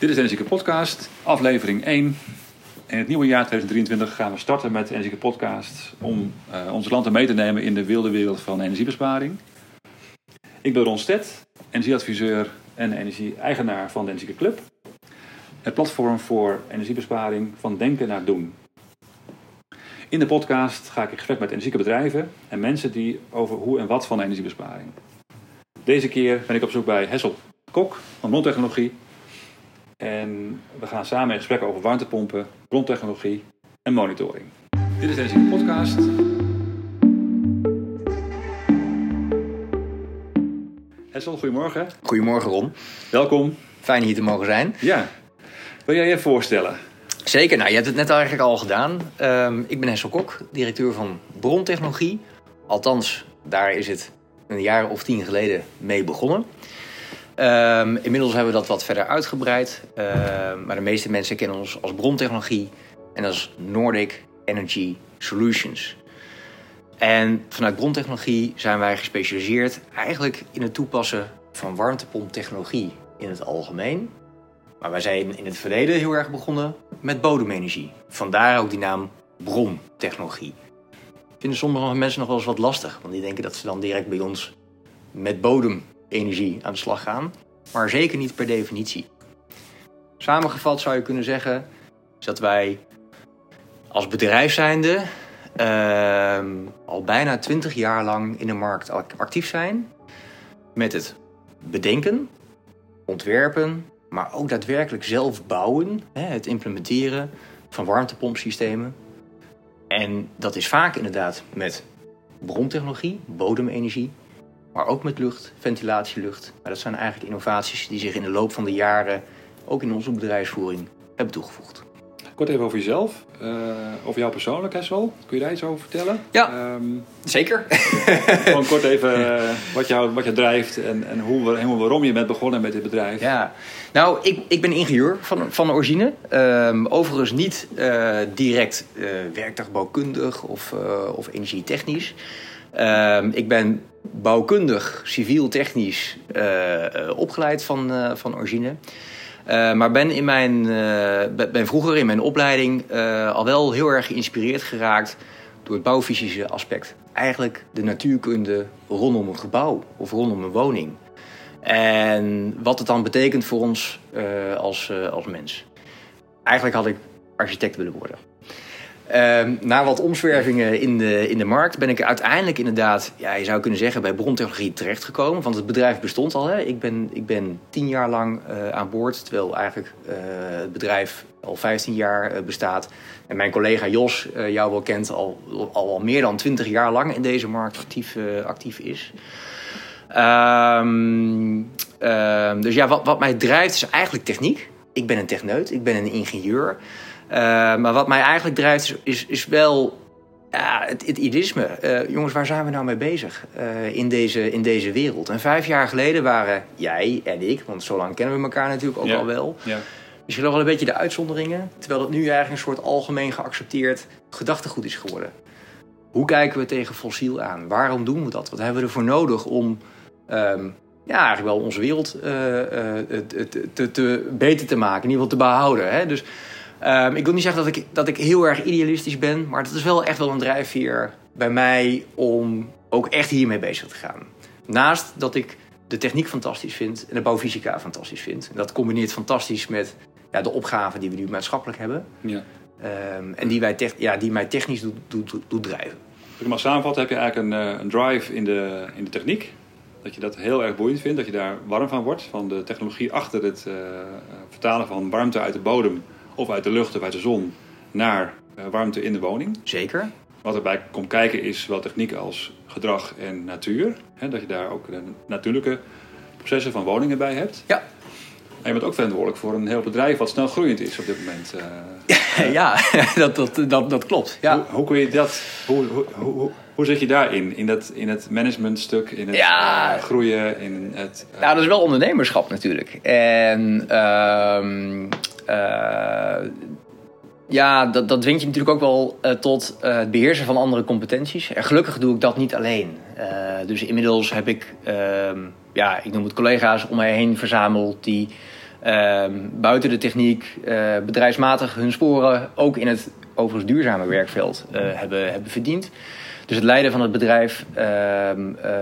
Dit is de Podcast, aflevering 1. In het nieuwe jaar 2023 gaan we starten met de Podcast om uh, onze klanten mee te nemen in de wilde wereld van energiebesparing. Ik ben Ron Stet, energieadviseur en energie-eigenaar van de Energieke Club. Het platform voor energiebesparing van denken naar doen. In de podcast ga ik in gesprek met energieke bedrijven en mensen die over hoe en wat van energiebesparing. Deze keer ben ik op zoek bij Hessel Kok van Mondtechnologie. En we gaan samen in gesprek over warmtepompen, brontechnologie en monitoring. Dit is de Energieke Podcast. Hessel, goedemorgen. Goedemorgen Ron. Welkom. Fijn hier te mogen zijn. Ja. Wil jij je voorstellen? Zeker, nou je hebt het net eigenlijk al gedaan. Um, ik ben Hessel Kok, directeur van Brontechnologie. Althans, daar is het een jaar of tien geleden mee begonnen. Um, inmiddels hebben we dat wat verder uitgebreid. Uh, maar de meeste mensen kennen ons als brontechnologie en als Nordic Energy Solutions. En vanuit brontechnologie zijn wij gespecialiseerd eigenlijk in het toepassen van warmtepomptechnologie in het algemeen. Maar wij zijn in het verleden heel erg begonnen met bodemenergie. Vandaar ook die naam brontechnologie. Vinden sommige mensen nog wel eens wat lastig, want die denken dat ze dan direct bij ons met bodemenergie aan de slag gaan. Maar zeker niet per definitie. Samengevat zou je kunnen zeggen dat wij als bedrijf zijnde uh, al bijna 20 jaar lang in de markt actief zijn met het bedenken, ontwerpen, maar ook daadwerkelijk zelf bouwen, het implementeren van warmtepompsystemen. En dat is vaak inderdaad met brontechnologie, bodemenergie, maar ook met lucht, ventilatielucht. Maar dat zijn eigenlijk innovaties die zich in de loop van de jaren ook in onze bedrijfsvoering hebben toegevoegd. Kort even over jezelf, uh, over jou persoonlijk, Hessel. Kun je daar iets over vertellen? Ja, um, zeker. gewoon kort even uh, wat, jou, wat je drijft en, en hoe, en waarom je bent begonnen met dit bedrijf. Ja, nou, ik, ik ben ingenieur van, van origine. Um, overigens niet uh, direct werktuigbouwkundig of, of energietechnisch. Um, ik ben bouwkundig, civiel-technisch opgeleid van, van origine. Maar ben, in mijn, ben vroeger in mijn opleiding al wel heel erg geïnspireerd geraakt door het bouwfysische aspect. Eigenlijk de natuurkunde rondom een gebouw of rondom een woning. En wat het dan betekent voor ons als, als mens. Eigenlijk had ik architect willen worden. Uh, na wat omzwervingen in de, in de markt ben ik uiteindelijk inderdaad, ja, je zou kunnen zeggen, bij brontechnologie terechtgekomen. Want het bedrijf bestond al. Hè. Ik, ben, ik ben tien jaar lang uh, aan boord, terwijl eigenlijk uh, het bedrijf al 15 jaar uh, bestaat. En mijn collega Jos, jou wel kent, al, al, meer dan 20 jaar lang in deze markt actief, actief is. Um, dus ja, wat, wat mij drijft is eigenlijk techniek. Ik ben een techneut, ik ben een ingenieur. Uh, maar wat mij eigenlijk drijft is, is wel ja, het, het idealisme. Uh, jongens, waar zijn we nou mee bezig uh, in, deze, in deze wereld? En vijf jaar geleden waren jij en ik, want zo lang kennen we elkaar natuurlijk ook ja. al wel. Ja. Misschien nog wel een beetje de uitzonderingen. Terwijl het nu eigenlijk een soort algemeen geaccepteerd gedachtegoed is geworden. Hoe kijken we tegen fossiel aan? Waarom doen we dat? Wat hebben we ervoor nodig om um, ja, eigenlijk wel onze wereld uh, te, beter te maken, in ieder geval te behouden. Hè? Dus Um, ik wil niet zeggen dat ik, dat ik heel erg idealistisch ben, maar dat is wel echt wel een drijfveer bij mij om ook echt hiermee bezig te gaan. Naast dat ik de techniek fantastisch vind en de bouwfysica fantastisch vind. En dat combineert fantastisch met ja, de opgaven die we nu maatschappelijk hebben. Ja. Um, en die, wij ja, die mij technisch doet, doet, doet drijven. Als ik maar samenvatten, heb je eigenlijk een, een drive in de, in de techniek. Dat je dat heel erg boeiend vindt, dat je daar warm van wordt. Van de technologie achter het uh, vertalen van warmte uit de bodem of uit de lucht of uit de zon naar uh, warmte in de woning. Zeker. Wat erbij komt kijken is wel techniek als gedrag en natuur. Hè, dat je daar ook de natuurlijke processen van woningen bij hebt. Ja. En je bent ook verantwoordelijk voor een heel bedrijf wat snel groeiend is op dit moment. Uh, ja, dat, dat, dat, dat klopt. Ja. Hoe, hoe kun je dat, hoe, hoe, hoe, hoe zit je daarin? In, dat, in het managementstuk, in het ja. uh, groeien, in het... Uh... Nou, dat is wel ondernemerschap natuurlijk. En... Uh, ja, dat, dat dwingt je natuurlijk ook wel uh, tot uh, het beheersen van andere competenties. En gelukkig doe ik dat niet alleen. Dus inmiddels heb ik, ehm, ja, ik noem het collega's om mij heen verzameld die ehm, buiten de techniek, eh, bedrijfsmatig hun sporen ook in het overigens duurzame werkveld eh, hebben, hebben verdiend. Dus het leiden van het bedrijf ehm, eh,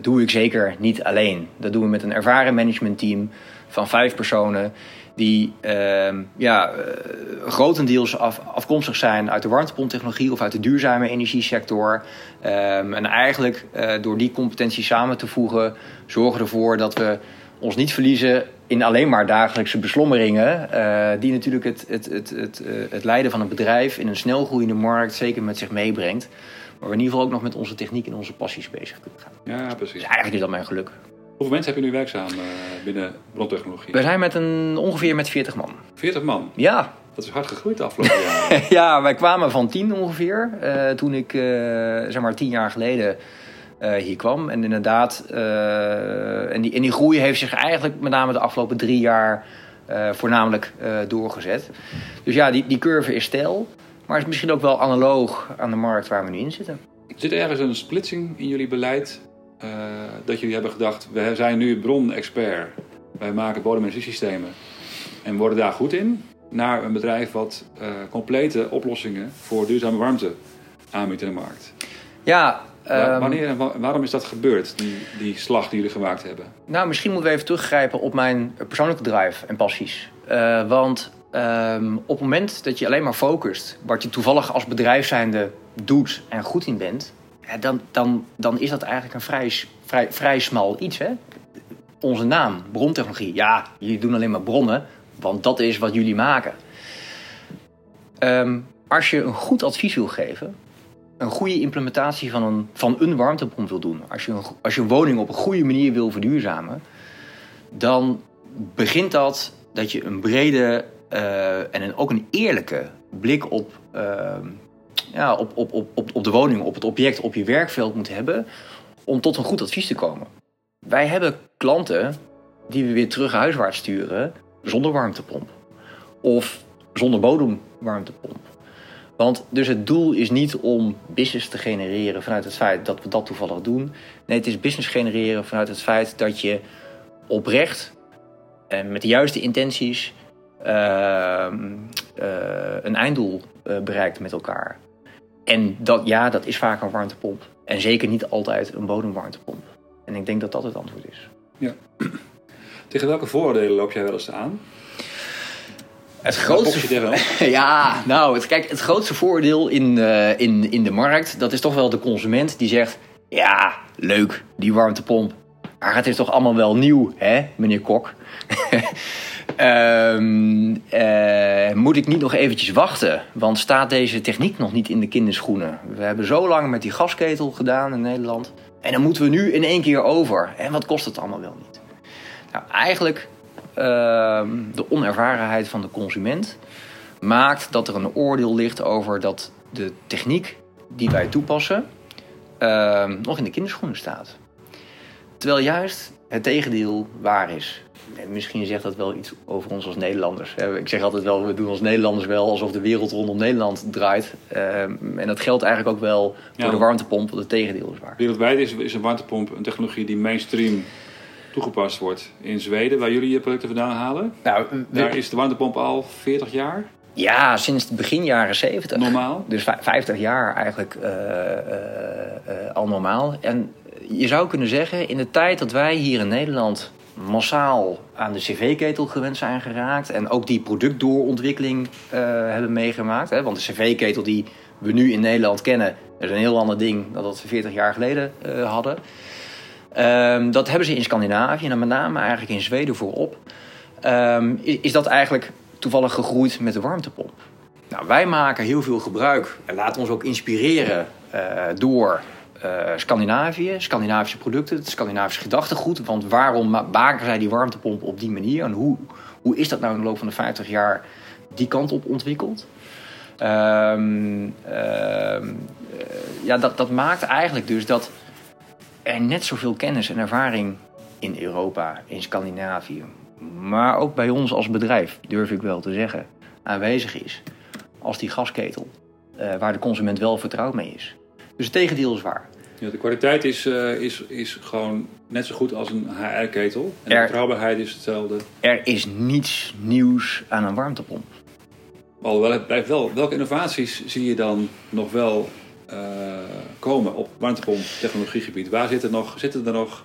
doe ik zeker niet alleen. Dat doen we met een ervaren managementteam van vijf personen die ehm, ja, eh, grotendeels af, afkomstig zijn uit de warmtepomptechnologie of uit de duurzame energiesector. Ehm, en eigenlijk eh, door die competenties samen te voegen, zorgen ervoor dat we ons niet verliezen in alleen maar dagelijkse beslommeringen. eh, die natuurlijk het, het, het, het, het leiden van een bedrijf in een snelgroeiende markt zeker met zich meebrengt. Maar we in ieder geval ook nog met onze techniek en onze passies bezig kunnen gaan. Ja, Dus precies. eigenlijk is dat mijn geluk. Hoeveel mensen heb je nu werkzaam eh, binnen brontechnologie? We zijn met een, ongeveer met 40 man. 40 man. Ja, Dat is hard gegroeid de afgelopen jaren. ja, wij kwamen van tien ongeveer. eh, toen ik, eh, zeg maar, tien jaar geleden hier kwam. En inderdaad, en, die, en die groei heeft zich eigenlijk met name de afgelopen drie jaar voornamelijk doorgezet. Dus ja, die, die curve is stijl. Maar is misschien ook wel analoog aan de markt waar we nu in zitten. Zit er ergens een splitsing in jullie beleid? Dat jullie hebben gedacht, we zijn nu bron-expert. Wij maken bodemenergiesystemen en worden daar goed in. Naar een bedrijf wat eh, complete oplossingen voor duurzame warmte aanbiedt in de markt. Ja, ehm, Wanneer en wa- waarom is dat gebeurd, die, die slag die jullie gemaakt hebben? Nou, misschien moeten we even teruggrijpen op mijn persoonlijke drive en passies. Eh, want ehm, op het moment dat je alleen maar focust, wat je toevallig als bedrijf zijnde doet en goed in bent, ja, dan, dan, dan is dat eigenlijk een vrij, vrij, smal iets. Hè? Onze naam, brontechnologie. Ja, jullie doen alleen maar bronnen, want dat is wat jullie maken. Ehm, als je een goed advies wil geven, een goede implementatie van een, van een warmtepomp wil doen, als je, een, als je woning op een goede manier wil verduurzamen, dan begint dat dat je een brede eh, en een, ook een eerlijke blik op, ehm, ja, op, op, op, op, de woning, op het object, op je werkveld moet hebben om tot een goed advies te komen. Wij hebben klanten die we weer terug huiswaarts sturen zonder warmtepomp. Of zonder bodemwarmtepomp. Want dus het doel is niet om business te genereren vanuit het feit dat we dat toevallig doen. Nee, het is business genereren vanuit het feit dat je oprecht en met de juiste intenties ehm, eh, een einddoel eh, bereikt met elkaar. En dat, ja, dat is vaak een warmtepomp. En zeker niet altijd een bodemwarmtepomp. En ik denk dat dat het antwoord is. Tegen welke vooroordelen loop jij wel eens aan? Het tegen? Ja, nou, het, kijk, het grootste voordeel in, eh, in, in de markt, dat is toch wel de consument die zegt: Ja, leuk, die warmtepomp. Maar het is toch allemaal wel nieuw, hè, meneer Kok? Eh, moet ik niet nog eventjes wachten? Want staat deze techniek nog niet in de kinderschoenen? We hebben zo lang met die gasketel gedaan in Nederland. En dan moeten we nu in één keer over. En wat kost het allemaal wel niet? Nou, eigenlijk ehm, de onervarenheid van de consument maakt dat er een oordeel ligt over dat de techniek die wij toepassen ehm, nog in de kinderschoenen staat. Terwijl juist het tegendeel waar is. En misschien zegt dat wel iets over ons als Nederlanders. Ik zeg altijd wel, we doen als Nederlanders wel alsof de wereld rondom Nederland draait. Ehm, en dat geldt eigenlijk ook wel voor Ja. de warmtepomp, want het tegendeel is waar. Wereldwijd is, is een warmtepomp een technologie die mainstream toegepast wordt. In Zweden, waar jullie je producten vandaan halen. Nou, Daar is de warmtepomp al 40 jaar ja, sinds begin jaren 70. normaal. Dus vij- 50 jaar eigenlijk eh, eh, eh, al normaal. En je zou kunnen zeggen, in de tijd dat wij hier in Nederland massaal aan de cv-ketel gewend zijn geraakt... en ook die productdoorontwikkeling eh, hebben meegemaakt... Hè, want de cv-ketel die we nu in Nederland kennen... is een heel ander ding dan dat we 40 jaar geleden eh, hadden... Ehm, dat hebben ze in Scandinavië en met name eigenlijk in Zweden voorop. Ehm, is, is dat eigenlijk toevallig gegroeid met de warmtepomp? Nou, wij maken heel veel gebruik en laten ons ook inspireren eh, door eh, Scandinavië, Scandinavische producten, het Scandinavische gedachtegoed. Want waarom ma- maken zij die warmtepomp op die manier? En hoe, hoe is dat nou in de loop van de 50 jaar die kant op ontwikkeld? Ehm, ehm, eh, ja, dat, dat maakt eigenlijk dus dat er net zoveel kennis en ervaring in Europa, in Scandinavië, maar ook bij ons als bedrijf, durf ik wel te zeggen, aanwezig is als die gasketel, eh, waar de consument wel vertrouwd mee is. Dus het tegendeel is waar. Ja, de kwaliteit is, uh, is, is gewoon net zo goed als een HR-ketel. En Er- de betrouwbaarheid is hetzelfde. Er is niets nieuws aan een warmtepomp. Alhoewel, het blijft wel. Welke innovaties zie je dan nog wel eh, komen op warmtepomp-technologiegebied? Waar zitten, nog, zitten er nog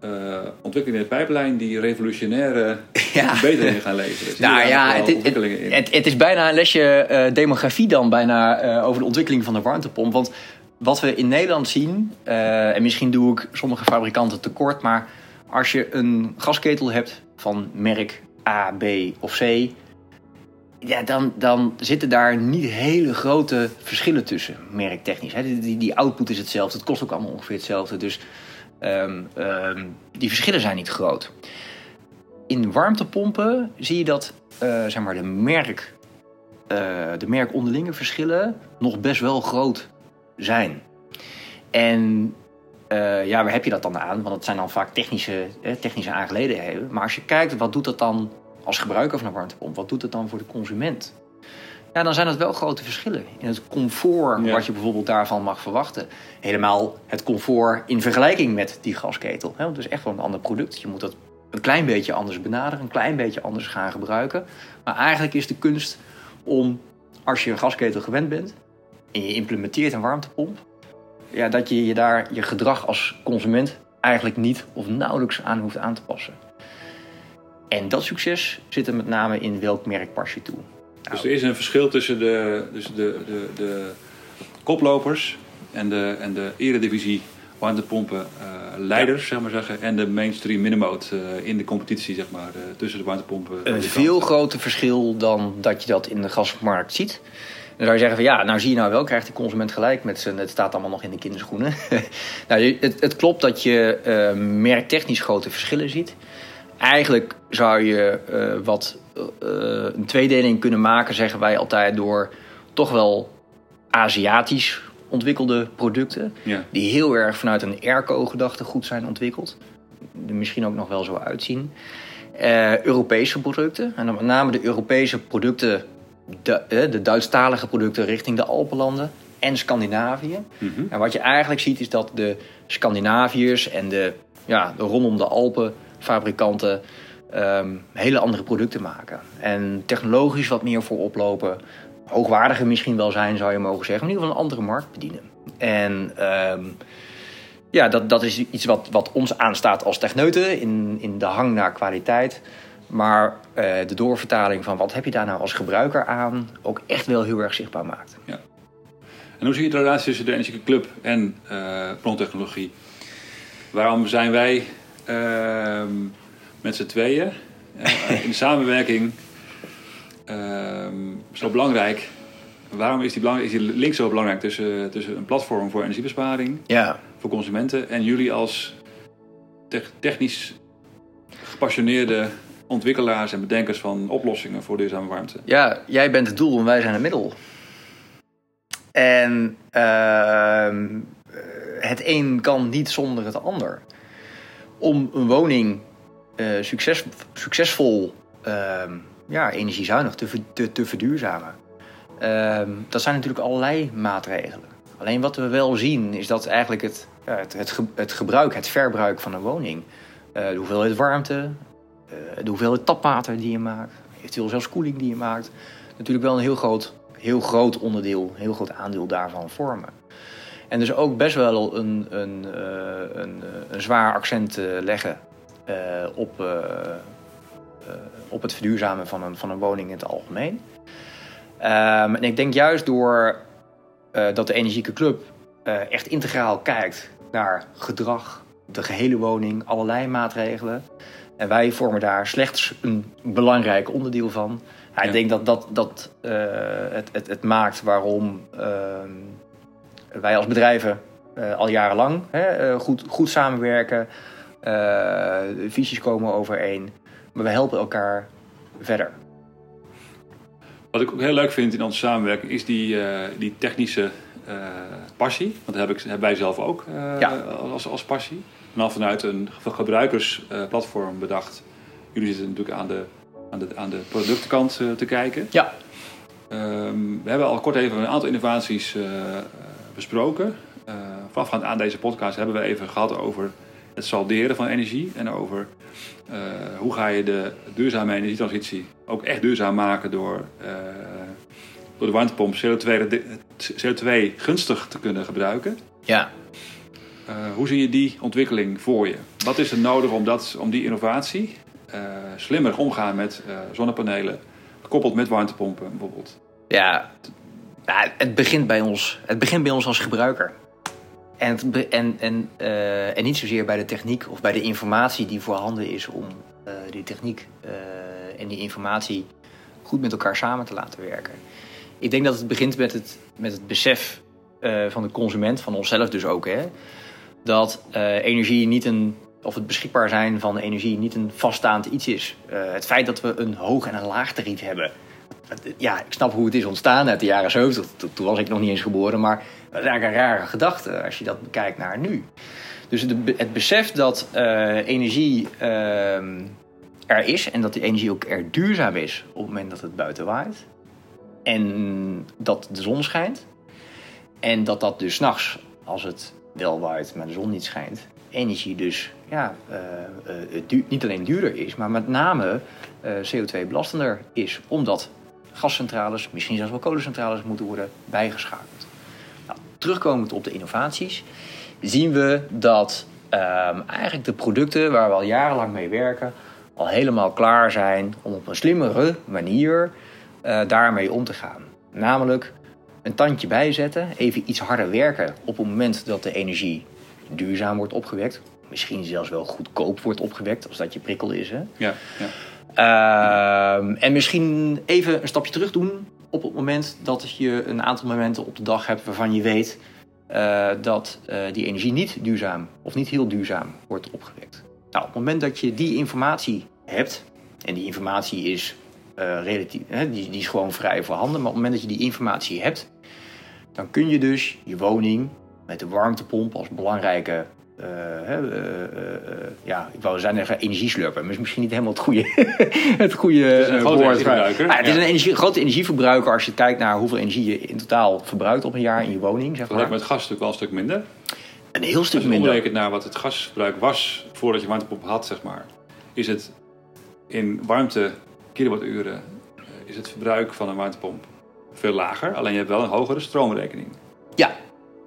eh, ontwikkelingen in de pijplijn die revolutionaire Ja. verbeteringen gaan leveren? Zie Nou ja, het, het, is bijna een lesje eh, demografie dan bijna eh, over de ontwikkeling van de warmtepomp. Want wat we in Nederland zien, en misschien doe ik sommige fabrikanten tekort, maar als je een gasketel hebt van merk A, B of C, ja, dan, dan zitten daar niet hele grote verschillen tussen, merktechnisch. Hè. Die, die, die output is hetzelfde, het kost ook allemaal ongeveer hetzelfde. Dus ehm, ehm, die verschillen zijn niet groot. In warmtepompen zie je dat eh, zeg maar de, merk, eh, de merk onderlinge verschillen nog best wel groot zijn. En eh, ja, waar heb je dat dan aan? Want het zijn dan vaak technische, eh, technische aangelegenheden. Maar als je kijkt, wat doet dat dan als gebruiker van een warmtepomp? Wat doet het dan voor de consument? Ja, dan zijn dat wel grote verschillen. In het comfort Ja. wat je bijvoorbeeld daarvan mag verwachten. Helemaal het comfort in vergelijking met die gasketel. Hè? Want het is echt wel een ander product. Je moet dat een klein beetje anders benaderen, een klein beetje anders gaan gebruiken. Maar eigenlijk is de kunst om, als je een gasketel gewend bent en je implementeert een warmtepomp, ja, dat je je daar je gedrag als consument eigenlijk niet of nauwelijks aan hoeft aan te passen. En dat succes zit er met name in welk merk pas je toe. Dus er is een verschil tussen de, tussen de, de, de koplopers en de, en de eredivisie warmtepompen eh, leiders, zeg maar zeggen, en de mainstream minimoot eh, in de competitie, zeg maar, eh, tussen de warmtepompen. Een veel groter verschil dan dat je dat in de gasmarkt ziet. Dan zou je zeggen van ja, nou zie je nou wel, krijgt de consument gelijk met zijn, het staat allemaal nog in de kinderschoenen. nou, het, het klopt dat je merktechnisch grote verschillen ziet. Eigenlijk zou je wat een tweedeling kunnen maken, zeggen wij altijd, door toch wel Aziatisch ontwikkelde producten. Ja. Die heel erg vanuit een airco-gedachte goed zijn ontwikkeld. Er misschien ook nog wel zo uitzien. Eh, Europese producten. En dan met name de Europese producten, de, eh, de Duitsstalige producten richting de Alpenlanden en Scandinavië. Mhm. En wat je eigenlijk ziet is dat de Scandinaviërs en de, ja, de rondom de Alpen fabrikanten ehm, hele andere producten maken. En technologisch wat meer voorop lopen. Hoogwaardiger misschien wel zijn, zou je mogen zeggen. In ieder geval een andere markt bedienen. En ehm, ja, dat, dat is iets wat, wat ons aanstaat als techneuten in, in de hang naar kwaliteit. Maar eh, de doorvertaling van wat heb je daar nou als gebruiker aan ook echt wel heel erg zichtbaar maakt. En hoe zie je de relatie tussen de Energieke Club en brontechnologie? Waarom zijn wij ehm, met z'n tweeën eh, in de samenwerking ehm, zo belangrijk? Waarom is die, belangrijk, is die link zo belangrijk tussen, tussen een platform voor energiebesparing Ja, voor consumenten en jullie als tech- technisch gepassioneerde ontwikkelaars en bedenkers van oplossingen voor duurzame warmte? Ja, jij bent het doel en wij zijn het middel. En ehm, eh, het een kan niet zonder het ander. Om een woning eh, succes, succesvol ehm, ja, energiezuinig te, ver- te, te verduurzamen. Ehm, dat zijn natuurlijk allerlei maatregelen. Alleen wat we wel zien is dat eigenlijk het, ja, het, het, het gebruik, het verbruik van een woning, eh, de hoeveelheid warmte, eh, de hoeveelheid tapwater die je maakt, eventueel zelfs koeling die je maakt, natuurlijk wel een heel groot, heel groot onderdeel, heel groot aandeel daarvan vormen. En dus ook best wel een, een, een, een zwaar accent leggen op, eh, eh, op het verduurzamen van een, van een woning in het algemeen. Ehm, en ik denk juist door eh, dat de Energieke Club eh, echt integraal kijkt naar gedrag, de gehele woning, allerlei maatregelen. En wij vormen daar slechts een belangrijk onderdeel van. Ja, Ja. Ik denk dat dat, dat eh, het, het, het maakt waarom ehm, wij als bedrijven eh, al jarenlang hè, eh, goed, goed samenwerken. Eh, visies komen overeen. Maar we helpen elkaar verder. Wat ik ook heel leuk vind in onze samenwerking is die, eh, die technische eh, passie. Want dat heb ik, hebben wij zelf ook Ja. als, als passie. En dan vanuit een ge- gebruikersplatform bedacht. Jullie zitten natuurlijk aan de, aan de, aan de productenkant eh, te kijken. Ja. Ehm, we hebben al kort even een aantal innovaties besproken. Voorafgaand aan deze podcast hebben we even gehad over het salderen van energie. En over uh, hoe ga je de duurzame energietransitie ook echt duurzaam maken door, uh, door de warmtepomp CO2, CO2 gunstig te kunnen gebruiken. Ja. Uh, hoe zie je die ontwikkeling voor je? Wat is er nodig om, dat, om die innovatie slimmer omgaan met zonnepanelen, gekoppeld met warmtepompen bijvoorbeeld? Ja, nou, het, begint bij ons, het begint bij ons als gebruiker. En, en, uh, en niet zozeer bij de techniek of bij de informatie die voorhanden is om uh, die techniek uh, en die informatie goed met elkaar samen te laten werken. Ik denk dat het begint met het, met het besef van de consument, van onszelf dus ook, hè, dat energie niet een, of het beschikbaar zijn van energie niet een vaststaand iets is. het feit dat we een hoog en een laag tarief hebben, ja, ik snap hoe het is ontstaan uit de jaren 70. Toen was ik nog niet eens geboren, maar dat is eigenlijk een rare gedachte als je dat bekijkt naar nu. Dus het, besef dat uh, energie uh, er is en dat die energie ook er duurzaam is op het moment dat het buiten waait. En dat de zon schijnt. En dat dat dus s'nachts, als het wel waait, maar de zon niet schijnt, energie dus ja, uh, niet alleen duurder is, maar met name CO2-belastender is. Omdat gascentrales, misschien zelfs wel kolencentrales moeten worden bijgeschakeld. Nou, terugkomend op de innovaties, zien we dat um, eigenlijk de producten waar we al jarenlang mee werken, al helemaal klaar zijn om op een slimmere manier uh, daarmee om te gaan. Namelijk een tandje bijzetten, even iets harder werken op het moment dat de energie duurzaam wordt opgewekt. Misschien zelfs wel goedkoop wordt opgewekt, als dat je prikkel is. Hè? Ja, ja. Uh, en misschien even een stapje terug doen op het moment dat je een aantal momenten op de dag hebt waarvan je weet uh, dat uh, die energie niet duurzaam of niet heel duurzaam wordt opgewekt. Nou, op het moment dat je die informatie hebt, en die informatie is uh, relatief, hè, die, die is gewoon vrij voorhanden, maar op het moment dat je die informatie hebt, dan kun je dus je woning met de warmtepomp als belangrijke ja, ik wou zeggen energieslurper, maar is misschien niet helemaal het goede, het goede het is een woord. Energieverbruiker. het is een energie, grote energieverbruiker als je kijkt naar hoeveel energie je in totaal verbruikt op een jaar in je woning. Zeg maar. met gas natuurlijk wel een stuk minder. Een heel stuk als je minder. naar wat het gasverbruik was voordat je warmtepomp had, zeg maar, is het in warmte kilowatturen is het verbruik van een warmtepomp veel lager. Alleen je hebt wel een hogere stroomrekening. Ja,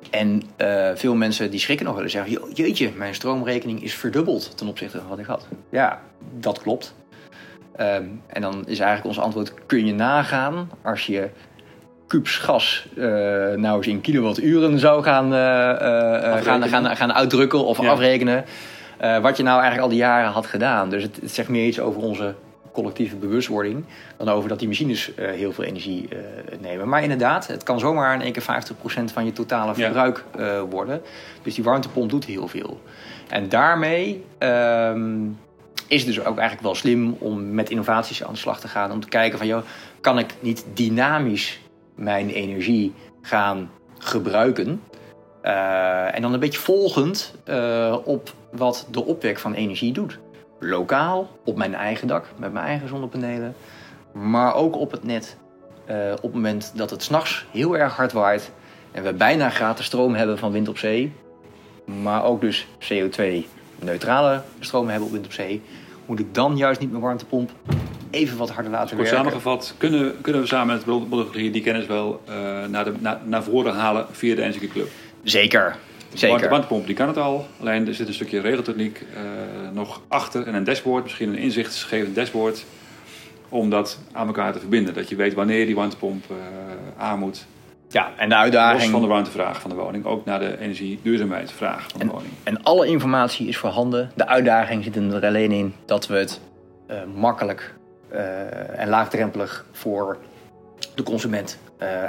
en uh, veel mensen die schrikken nog wel eens zeggen: Jeetje, mijn stroomrekening is verdubbeld ten opzichte van wat ik had. Ja, dat klopt. Um, en dan is eigenlijk ons antwoord: kun je nagaan als je kubus gas uh, nou eens in kilowatturen zou gaan, uh, gaan, gaan, gaan uitdrukken of ja. afrekenen. wat je nou eigenlijk al die jaren had gedaan. Dus het, het zegt meer iets over onze collectieve bewustwording dan over dat die machines uh, heel veel energie uh, nemen. Maar inderdaad, het kan zomaar in één keer 50% van je totale verbruik ja. uh, worden. Dus die warmtepomp doet heel veel. En daarmee um, is het dus ook eigenlijk wel slim om met innovaties aan de slag te gaan. Om te kijken van, joh, kan ik niet dynamisch mijn energie gaan gebruiken? en dan een beetje volgend op wat de opwek van energie doet lokaal, op mijn eigen dak, met mijn eigen zonnepanelen. Maar ook op het net. Uh, op het moment dat het s'nachts heel erg hard waait en we bijna gratis stroom hebben van wind op zee, maar ook dus CO2-neutrale stroom hebben op wind op zee, moet ik dan juist niet mijn warmtepomp even wat harder laten Kort werken. samengevat, kunnen, kunnen we samen met Brodologie die kennis wel uh, naar, de, naar, naar voren halen via de Energy Club? Zeker. Zeker. De warmtepomp die kan het al, alleen er zit een stukje regeltechniek uh, nog achter en een dashboard, misschien een inzichtsgevend dashboard, om dat aan elkaar te verbinden. Dat je weet wanneer die warmtepomp uh, aan moet. Ja, en de uitdaging... Los van de warmtevraag van de woning, ook naar de energieduurzaamheidsvraag van de en, woning. En alle informatie is voorhanden. De uitdaging zit er alleen in dat we het uh, makkelijk en laagdrempelig voor de consument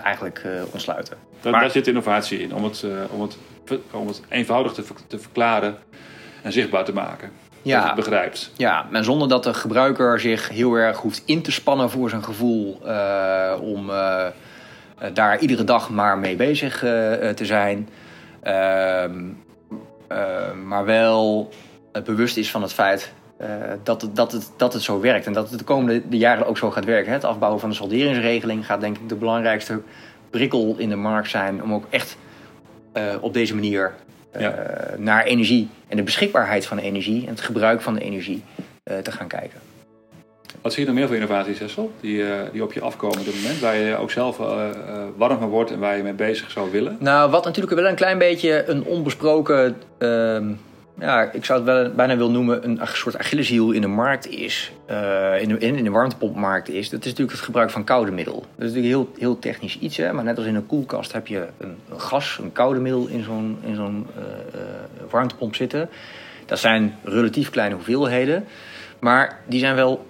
eigenlijk ontsluiten. Daar, maar, daar zit innovatie in, om het, om het om het eenvoudig te, te verklaren en zichtbaar te maken. Ja, dat het begrijpt. Ja, en zonder dat de gebruiker zich heel erg hoeft in te spannen voor zijn gevoel uh, om uh, daar iedere dag maar mee bezig uh, te zijn. Ehm, maar wel bewust is van het feit dat, het, dat, het, dat het zo werkt. En dat het de komende de jaren ook zo gaat werken. Het afbouwen van de salderingsregeling gaat denk ik de belangrijkste prikkel in de markt zijn om ook echt uh, op deze manier eh, Ja. naar energie en de beschikbaarheid van energie en het gebruik van de energie eh, te gaan kijken. Wat zie je nog meer voor innovaties, Hessel, die, eh, die op je afkomen op dit moment? Waar je ook zelf eh, eh, warm van wordt en waar je mee bezig zou willen? Nou, wat natuurlijk wel een klein beetje een onbesproken, ehm, ja, ik zou het wel bijna willen noemen, een soort Achilleshiel in de markt is, eh, in, de, in, de warmtepompmarkt is, dat is natuurlijk het gebruik van koude middel. Dat is natuurlijk heel, heel technisch iets, hè, maar net als in een koelkast heb je een, gas, een koude middel in zo'n zo'n eh, eh, warmtepomp zitten. Dat zijn relatief kleine hoeveelheden, maar die zijn wel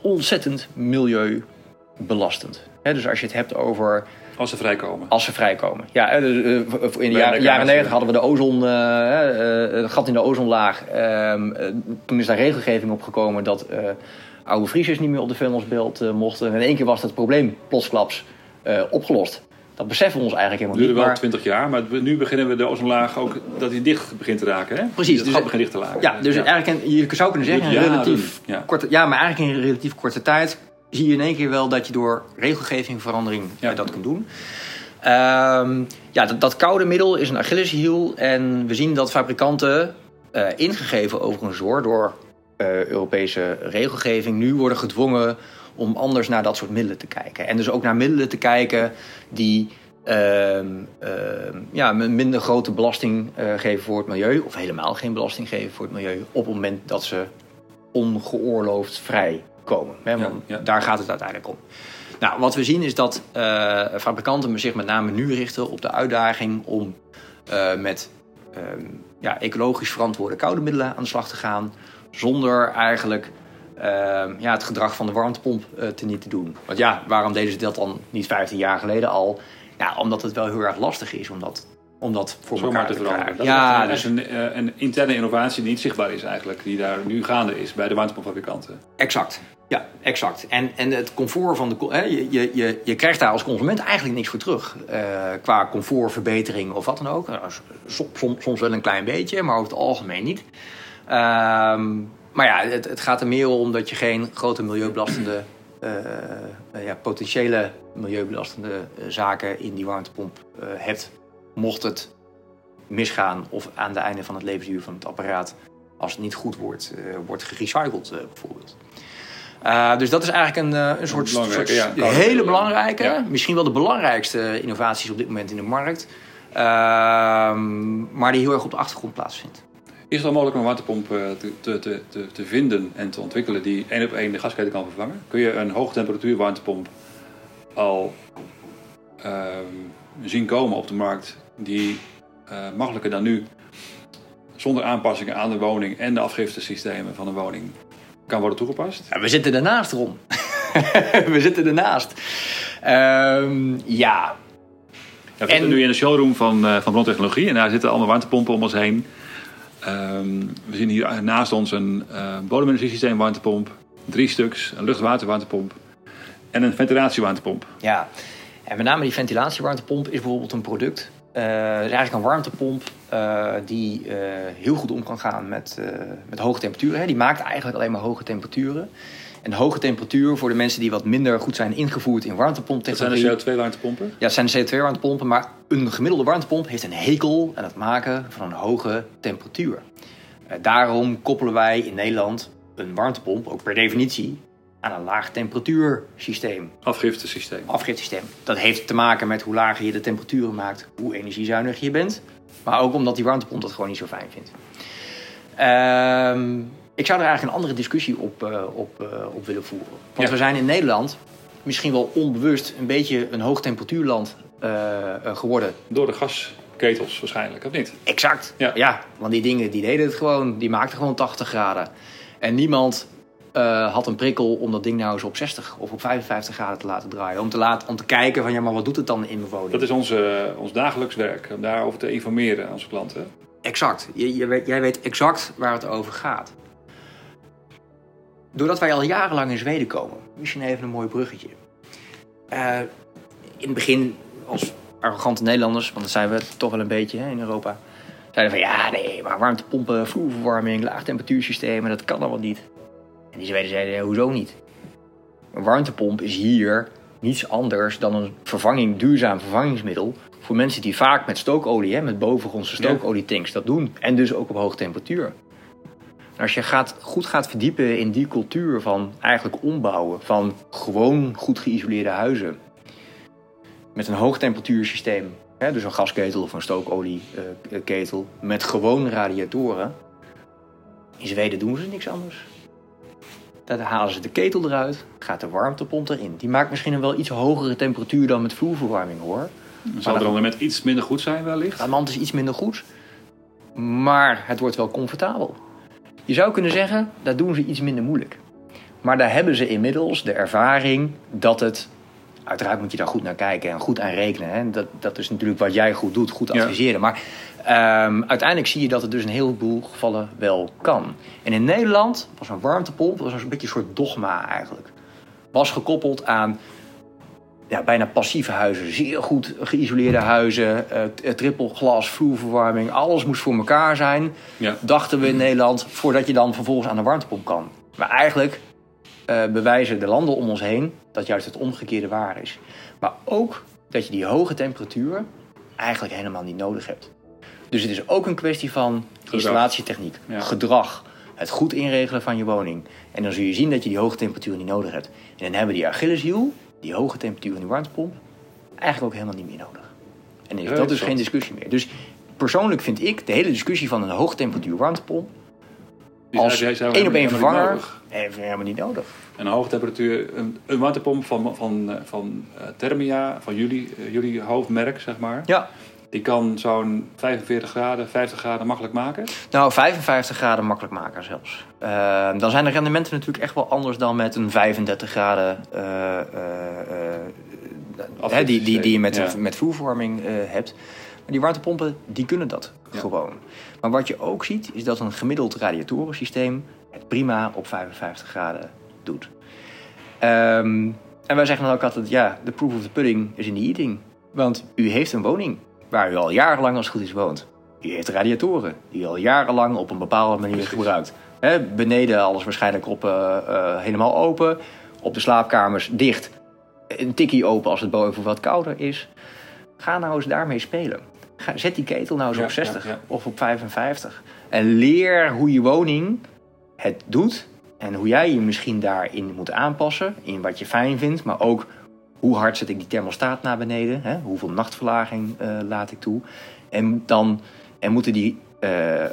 ontzettend milieubelastend. Hè, dus als je het hebt over Als ze vrijkomen. als ze vrijkomen. Ja, eh, dus, eh, in de Bij jaren, jaren kaas, 90 ja. hadden we de ozon, eh, het gat in de ozonlaag. Ehm, eh, toen is daar regelgeving op gekomen dat oude vriezers niet meer op de eh, mochten. En in één keer was dat probleem plotsklaps opgelost. Dat beseffen we ons eigenlijk Het helemaal duurde niet. wel maar- 20 jaar, maar het- nu beginnen we de ozonlaag ook dat die dicht begint te raken. Hè? Precies, Het dus- begint dicht te raken. Ja, dus eigenlijk, een- je zou kunnen zeggen, een relatief ja. korte, ja, maar eigenlijk in een relatief korte tijd zie je in één keer wel dat je door regelgeving verandering Ja. eh, dat kunt doen. Ehm, ja, dat, dat koude middel is een Achilleshiel en we zien dat fabrikanten, eh, ingegeven overigens hoor, door eh, Europese regelgeving, nu worden gedwongen om anders naar dat soort middelen te kijken. En dus ook naar middelen te kijken die ehm, ehm, ja, een minder grote belasting eh, geven voor het milieu, of helemaal geen belasting geven voor het milieu, op het moment dat ze ongeoorloofd Hè, want Ja, ja. daar gaat het uiteindelijk om. Nou, wat we zien is dat eh, fabrikanten zich met name nu richten op de uitdaging om eh, met ehm, ja, ecologisch verantwoorde koude middelen aan de slag te gaan, zonder eigenlijk ehm, ja, het gedrag van de warmtepomp eh te niet te doen. Want ja, waarom deden ze dat dan niet 15 jaar geleden al? Ja, omdat het wel heel erg lastig is om dat, om dat voor Zomaar elkaar te veranderen. Dat Ja, is dus een, eh, een interne innovatie die niet zichtbaar is eigenlijk. Die daar nu gaande is bij de warmtepompfabrikanten. Exact. Ja, exact. En, en het comfort van de. Hè, je, je, je, je krijgt daar als consument eigenlijk niks voor terug. eh, qua comfortverbetering of wat dan ook. Nou, som- som- soms wel een klein beetje, maar over het algemeen niet. Ehm, maar ja, het, het gaat er meer om dat je geen grote milieubelastende. eh, ja, potentiële milieubelastende zaken in die warmtepomp hebt. Mocht het misgaan of aan het einde van het levensduur van het apparaat als het niet goed wordt, eh, wordt gerecycled eh, bijvoorbeeld. Eh, dus dat is eigenlijk een, een soort, ja, hele belangrijke, Ja. misschien wel de belangrijkste innovaties op dit moment in de markt. Ehm, maar die heel erg op de achtergrond plaatsvindt. Is het al mogelijk om een warmtepomp eh, te, te, te, te, vinden en te ontwikkelen die één op één de gasketen kan vervangen? Kun je een hoogtemperatuur warmtepomp al ehm, zien komen op de markt die eh, makkelijker dan nu zonder aanpassingen aan de woning en de afgiftesystemen van een woning kan worden toegepast? Ja, we zitten ernaast, Ron. we zitten ernaast. Ehm, ja, Ja, we zitten En- nu in de showroom van, eh van Bronntechnologie en daar zitten allemaal warmtepompen om ons heen. Ehm, we zien hier naast ons een eh bodemenergiesysteem warmtepomp, drie stuks, een luchtwaterwarmtepomp en een ventilatiewarmtepomp. Ja, en met name die ventilatiewarmtepomp is bijvoorbeeld een product. eh het is eigenlijk een warmtepomp eh, die eh, heel goed om kan gaan met, eh, met hoge temperaturen. Hè. Die maakt eigenlijk alleen maar hoge temperaturen. En hoge temperatuur voor de mensen die wat minder goed zijn ingevoerd in Dat warmtepomptechnologie. zijn de CO2-warmtepompen. Ja, het zijn de CO2-warmtepompen, maar een gemiddelde warmtepomp heeft een hekel aan het maken van een hoge temperatuur. Eh, daarom koppelen wij in Nederland een warmtepomp, ook per definitie, aan een laag temperatuursysteem, Afgiftesysteem. afgiftesysteem. Dat heeft te maken met hoe lager je de temperaturen maakt, hoe energiezuinig je bent. Maar ook omdat die warmtepomp dat gewoon niet zo fijn vindt. Ehm, ik zou er eigenlijk een andere discussie op, eh, op, eh, op willen voeren. Want Ja. we zijn in Nederland misschien wel onbewust een beetje een hoogtemperatuurland eh, eh, geworden. Door de gasketels waarschijnlijk, of niet? Exact. Ja. Ja. want die dingen die deden het gewoon, die maakten gewoon 80 graden. En niemand eh, had een prikkel om dat ding nou eens op 60 of op 55 graden te laten draaien. Om te, laten, om te kijken van ja, maar wat doet het dan in mijn woning? Dat is onze, ons dagelijks werk, om daarover te informeren aan onze klanten. Exact. Je, je weet, jij weet exact waar het over gaat. Doordat wij al jarenlang in Zweden komen, misschien even een mooi bruggetje. Eh, in het begin, als arrogante Nederlanders, want dat zijn we toch wel een beetje hè, in Europa, zeiden van ja, nee, maar warmtepompen, vloerverwarming, laagtemperatuursystemen, dat kan allemaal niet. En die Zweden zeiden, hoezo niet? Een warmtepomp is hier niets anders dan een vervanging, duurzaam vervangingsmiddel voor mensen die vaak met stookolie, hè, met bovengrondse stookolietanks, dat doen. En dus ook op hoge temperatuur. als je gaat, goed gaat verdiepen in die cultuur van eigenlijk ombouwen van gewoon goed geïsoleerde huizen. Met een hoogtemperatuursysteem, hè, dus een gasketel of een stookolieketel, met gewoon radiatoren. In Zweden doen ze niks anders. Dan halen ze de ketel eruit, gaat de warmtepomp erin. Die maakt misschien een wel iets hogere temperatuur dan met vloerverwarming hoor. Zal het rendement iets minder goed zijn wellicht? Het rendement is iets minder goed, maar het wordt wel comfortabel. Je zou kunnen zeggen, dat doen ze iets minder moeilijk. Maar daar hebben ze inmiddels de ervaring dat het... Uiteraard moet je daar goed naar kijken en goed aan rekenen. Hè? Dat, dat is natuurlijk wat jij goed doet, goed adviseren. Maar um, uiteindelijk zie je dat het dus in een heleboel gevallen wel kan. En in Nederland was een warmtepomp was een beetje een soort dogma eigenlijk. Was gekoppeld aan ja, bijna passieve huizen. Zeer goed geïsoleerde huizen. Uh, trippelglas, vloerverwarming. Alles moest voor elkaar zijn. Ja. Dachten we in Nederland. Voordat je dan vervolgens aan de warmtepomp kan. Maar eigenlijk uh, bewijzen de landen om ons heen dat juist het omgekeerde waar is. Maar ook dat je die hoge temperatuur eigenlijk helemaal niet nodig hebt. Dus het is ook een kwestie van installatietechniek, gedrag, het goed inregelen van je woning. En dan zul je zien dat je die hoge temperatuur niet nodig hebt. En dan hebben we die Achilleshiel, die hoge temperatuur van die warmtepomp, eigenlijk ook helemaal niet meer nodig. En is dat dus geen discussie meer. Dus persoonlijk vind ik de hele discussie van een hoge temperatuur warmtepomp als één op één vervanger helemaal niet nodig. En een hoge temperatuur, een, een warmtepomp van, van, van uh, Thermia, van jullie, uh, jullie hoofdmerk, zeg maar. Ja. Die kan zo'n 45 graden, 50 graden makkelijk maken? Nou, 55 graden makkelijk maken zelfs. Uh, dan zijn de rendementen natuurlijk echt wel anders dan met een 35 graden... Uh, uh, die, die, die je met, ja. met hebt. Maar die warmtepompen, die kunnen dat ja. gewoon. Maar wat je ook ziet, is dat een gemiddeld radiatorensysteem... het prima op 55 graden doet. Um, en wij zeggen dan ook altijd, ja, de proof of the pudding is in the eating. Want u heeft een woning waar u al jarenlang als het goed is woont. U heeft radiatoren die u al jarenlang op een bepaalde manier gebruikt. He, beneden alles waarschijnlijk op, uh, uh, helemaal open. Op de slaapkamers dicht. Een tikkie open als het boven wat kouder is. Ga nou eens daarmee spelen. Ga, zet die ketel nou eens ja, op 60 ja, ja. of op 55. En leer hoe je woning het doet. En hoe jij je misschien daarin moet aanpassen. In wat je fijn vindt, maar ook hoe hard zet ik die thermostaat naar beneden? Hè? Hoeveel nachtverlaging uh, laat ik toe? En dan en moeten die uh, uh,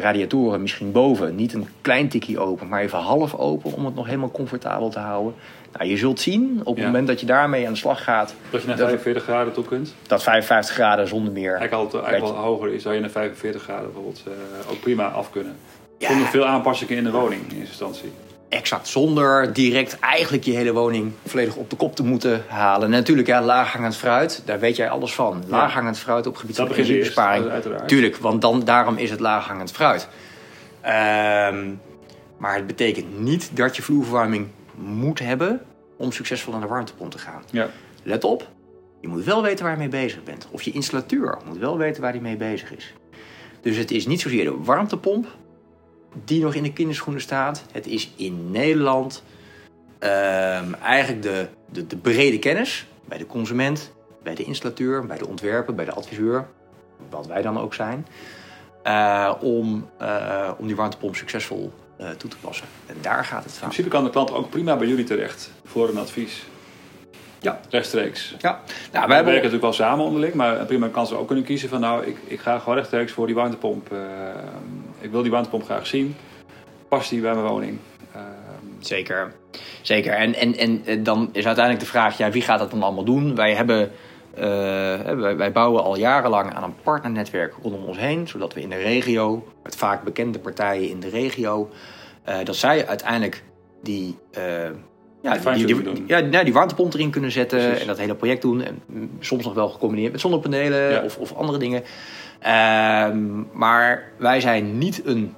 radiatoren misschien boven niet een klein tikje open, maar even half open om het nog helemaal comfortabel te houden. Nou, je zult zien op het ja. moment dat je daarmee aan de slag gaat. Dat je naar 45 graden toe kunt? Dat 55 graden zonder meer. Eigenlijk, al, eigenlijk hoger is, zou je naar 45 graden bijvoorbeeld ook prima af kunnen. Ja. Zonder veel aanpassingen in de woning in eerste instantie exact zonder direct eigenlijk je hele woning volledig op de kop te moeten halen. En natuurlijk, ja, laaghangend fruit, daar weet jij alles van. Laaghangend fruit op gebied van energiebesparing. Tuurlijk, want dan, daarom is het laaghangend fruit. Um, maar het betekent niet dat je vloerverwarming moet hebben om succesvol aan de warmtepomp te gaan. Ja. Let op, je moet wel weten waar je mee bezig bent. Of je installateur moet wel weten waar hij mee bezig is. Dus het is niet zozeer de warmtepomp die nog in de kinderschoenen staat. Het is in Nederland um, eigenlijk de, de, de, brede kennis bij de consument, bij de installateur, bij de ontwerper, bij de adviseur, wat wij dan ook zijn, uh, om, uh, om die warmtepomp succesvol uh, toe te passen. En daar gaat het van. In principe kan de klant ook prima bij jullie terecht voor een advies. Ja. Rechtstreeks. Ja. Nou, wij werken natuurlijk wel samen onderling, maar prima kan ze ook kunnen kiezen van nou, ik, ik ga gewoon rechtstreeks voor die warmtepomp ik wil die warmtepomp graag zien. Past die bij mijn woning? Ehm, Zeker. Zeker. En, en, en dan is uiteindelijk de vraag, ja, wie gaat dat dan allemaal doen? Wij hebben uh, wij, wij, bouwen al jarenlang aan een partnernetwerk rondom ons heen, zodat we in de regio, met vaak bekende partijen in de regio, uh, dat zij uiteindelijk die, uh, ja, die, die, die, ja, nou, die warmtepomp erin kunnen zetten Precies. en dat hele project doen. En soms nog wel gecombineerd met zonnepanelen ja. of, of andere dingen. Um, maar wij zijn niet een